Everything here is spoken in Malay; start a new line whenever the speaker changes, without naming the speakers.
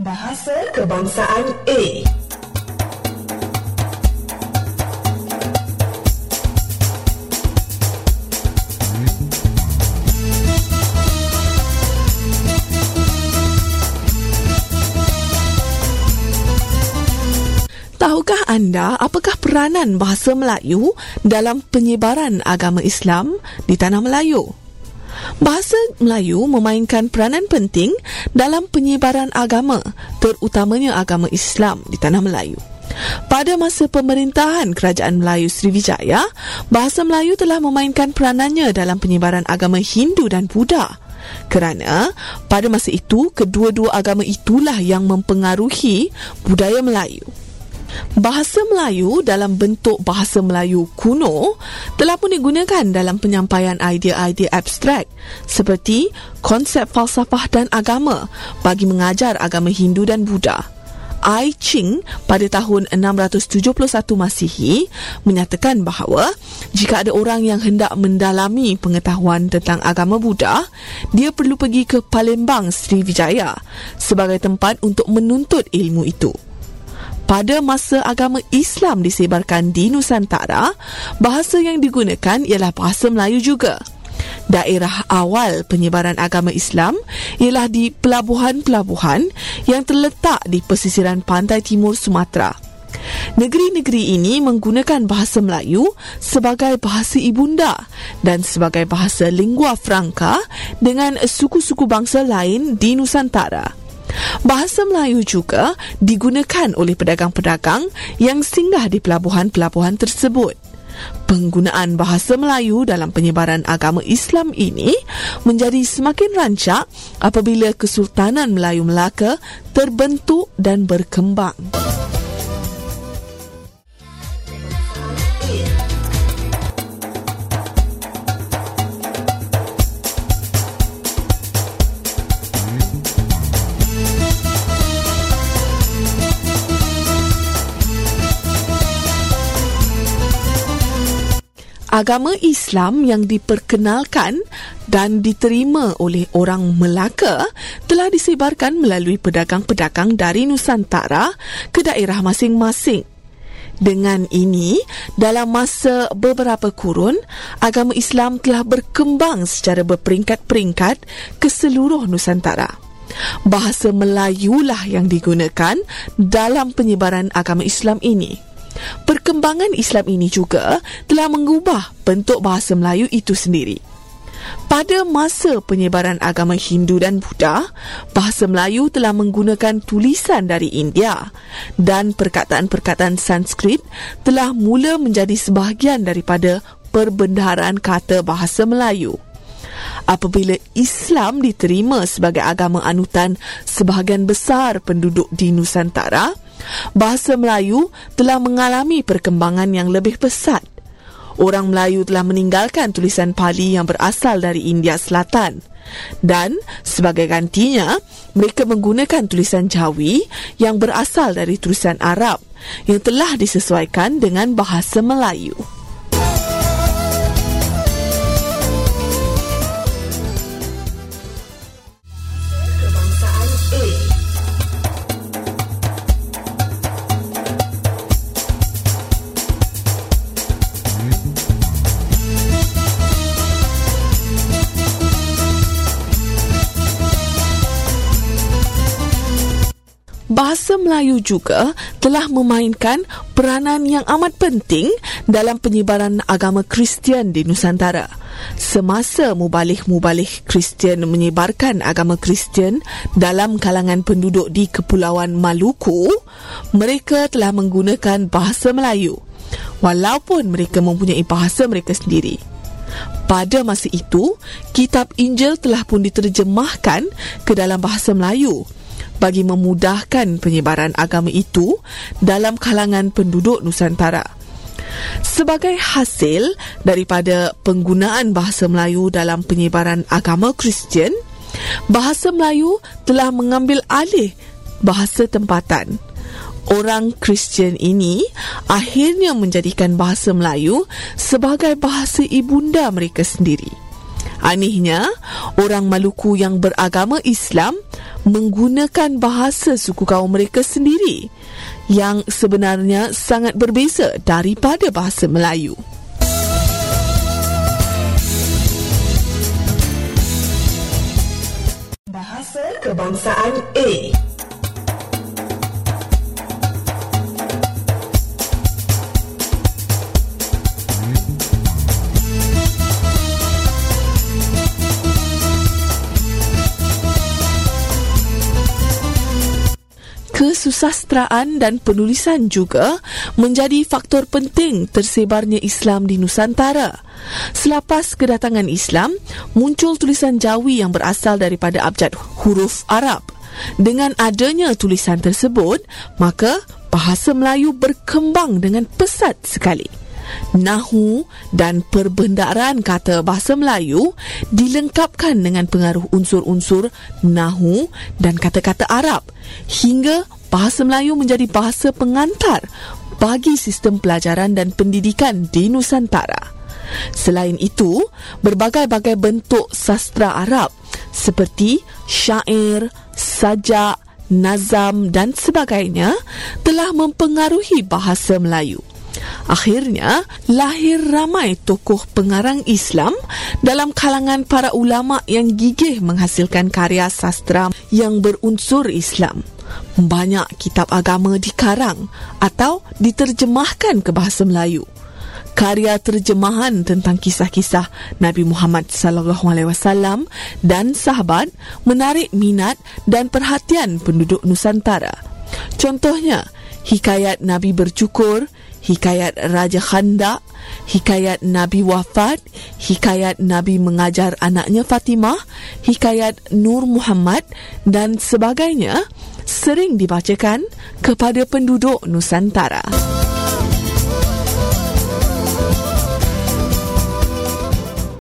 Bahasa Kebangsaan A Tahukah anda apakah peranan bahasa Melayu dalam penyebaran agama Islam di tanah Melayu? Bahasa Melayu memainkan peranan penting dalam penyebaran agama, terutamanya agama Islam di tanah Melayu. Pada masa pemerintahan Kerajaan Melayu Sriwijaya, bahasa Melayu telah memainkan peranannya dalam penyebaran agama Hindu dan Buddha. Kerana pada masa itu, kedua-dua agama itulah yang mempengaruhi budaya Melayu. Bahasa Melayu dalam bentuk bahasa Melayu kuno telah pun digunakan dalam penyampaian idea-idea abstrak seperti konsep falsafah dan agama bagi mengajar agama Hindu dan Buddha. I Ching pada tahun 671 Masihi menyatakan bahawa jika ada orang yang hendak mendalami pengetahuan tentang agama Buddha, dia perlu pergi ke Palembang Sriwijaya sebagai tempat untuk menuntut ilmu itu pada masa agama Islam disebarkan di Nusantara, bahasa yang digunakan ialah bahasa Melayu juga. Daerah awal penyebaran agama Islam ialah di pelabuhan-pelabuhan yang terletak di pesisiran pantai timur Sumatera. Negeri-negeri ini menggunakan bahasa Melayu sebagai bahasa ibunda dan sebagai bahasa lingua franca dengan suku-suku bangsa lain di Nusantara. Bahasa Melayu juga digunakan oleh pedagang-pedagang yang singgah di pelabuhan-pelabuhan tersebut. Penggunaan bahasa Melayu dalam penyebaran agama Islam ini menjadi semakin rancak apabila Kesultanan Melayu Melaka terbentuk dan berkembang. Agama Islam yang diperkenalkan dan diterima oleh orang Melaka telah disebarkan melalui pedagang-pedagang dari Nusantara ke daerah masing-masing. Dengan ini, dalam masa beberapa kurun, agama Islam telah berkembang secara berperingkat-peringkat ke seluruh Nusantara. Bahasa Melayulah yang digunakan dalam penyebaran agama Islam ini. Perkembangan Islam ini juga telah mengubah bentuk bahasa Melayu itu sendiri. Pada masa penyebaran agama Hindu dan Buddha, bahasa Melayu telah menggunakan tulisan dari India dan perkataan-perkataan Sanskrit telah mula menjadi sebahagian daripada perbendaharaan kata bahasa Melayu. Apabila Islam diterima sebagai agama anutan sebahagian besar penduduk di Nusantara, bahasa Melayu telah mengalami perkembangan yang lebih pesat. Orang Melayu telah meninggalkan tulisan Pali yang berasal dari India Selatan. Dan sebagai gantinya, mereka menggunakan tulisan Jawi yang berasal dari tulisan Arab yang telah disesuaikan dengan bahasa Melayu. Bahasa Melayu juga telah memainkan peranan yang amat penting dalam penyebaran agama Kristian di Nusantara. Semasa mubalih-mubalih Kristian menyebarkan agama Kristian dalam kalangan penduduk di Kepulauan Maluku, mereka telah menggunakan bahasa Melayu walaupun mereka mempunyai bahasa mereka sendiri. Pada masa itu, kitab Injil telah pun diterjemahkan ke dalam bahasa Melayu bagi memudahkan penyebaran agama itu dalam kalangan penduduk Nusantara. Sebagai hasil daripada penggunaan bahasa Melayu dalam penyebaran agama Kristian, bahasa Melayu telah mengambil alih bahasa tempatan. Orang Kristian ini akhirnya menjadikan bahasa Melayu sebagai bahasa ibunda mereka sendiri. Anehnya, orang Maluku yang beragama Islam menggunakan bahasa suku kaum mereka sendiri yang sebenarnya sangat berbeza daripada bahasa Melayu. Bahasa Kebangsaan A kesusastraan dan penulisan juga menjadi faktor penting tersebarnya Islam di Nusantara. Selepas kedatangan Islam, muncul tulisan Jawi yang berasal daripada abjad huruf Arab. Dengan adanya tulisan tersebut, maka bahasa Melayu berkembang dengan pesat sekali. Nahu dan perbendaharaan kata bahasa Melayu dilengkapkan dengan pengaruh unsur-unsur Nahu dan kata-kata Arab hingga bahasa Melayu menjadi bahasa pengantar bagi sistem pelajaran dan pendidikan di Nusantara. Selain itu, berbagai-bagai bentuk sastra Arab seperti syair, sajak, nazam dan sebagainya telah mempengaruhi bahasa Melayu. Akhirnya, lahir ramai tokoh pengarang Islam dalam kalangan para ulama yang gigih menghasilkan karya sastra yang berunsur Islam. Banyak kitab agama dikarang atau diterjemahkan ke bahasa Melayu. Karya terjemahan tentang kisah-kisah Nabi Muhammad sallallahu alaihi wasallam dan sahabat menarik minat dan perhatian penduduk Nusantara. Contohnya, hikayat Nabi bercukur, hikayat Raja Khanda, hikayat Nabi wafat, hikayat Nabi mengajar anaknya Fatimah, hikayat Nur Muhammad dan sebagainya sering dibacakan kepada penduduk Nusantara.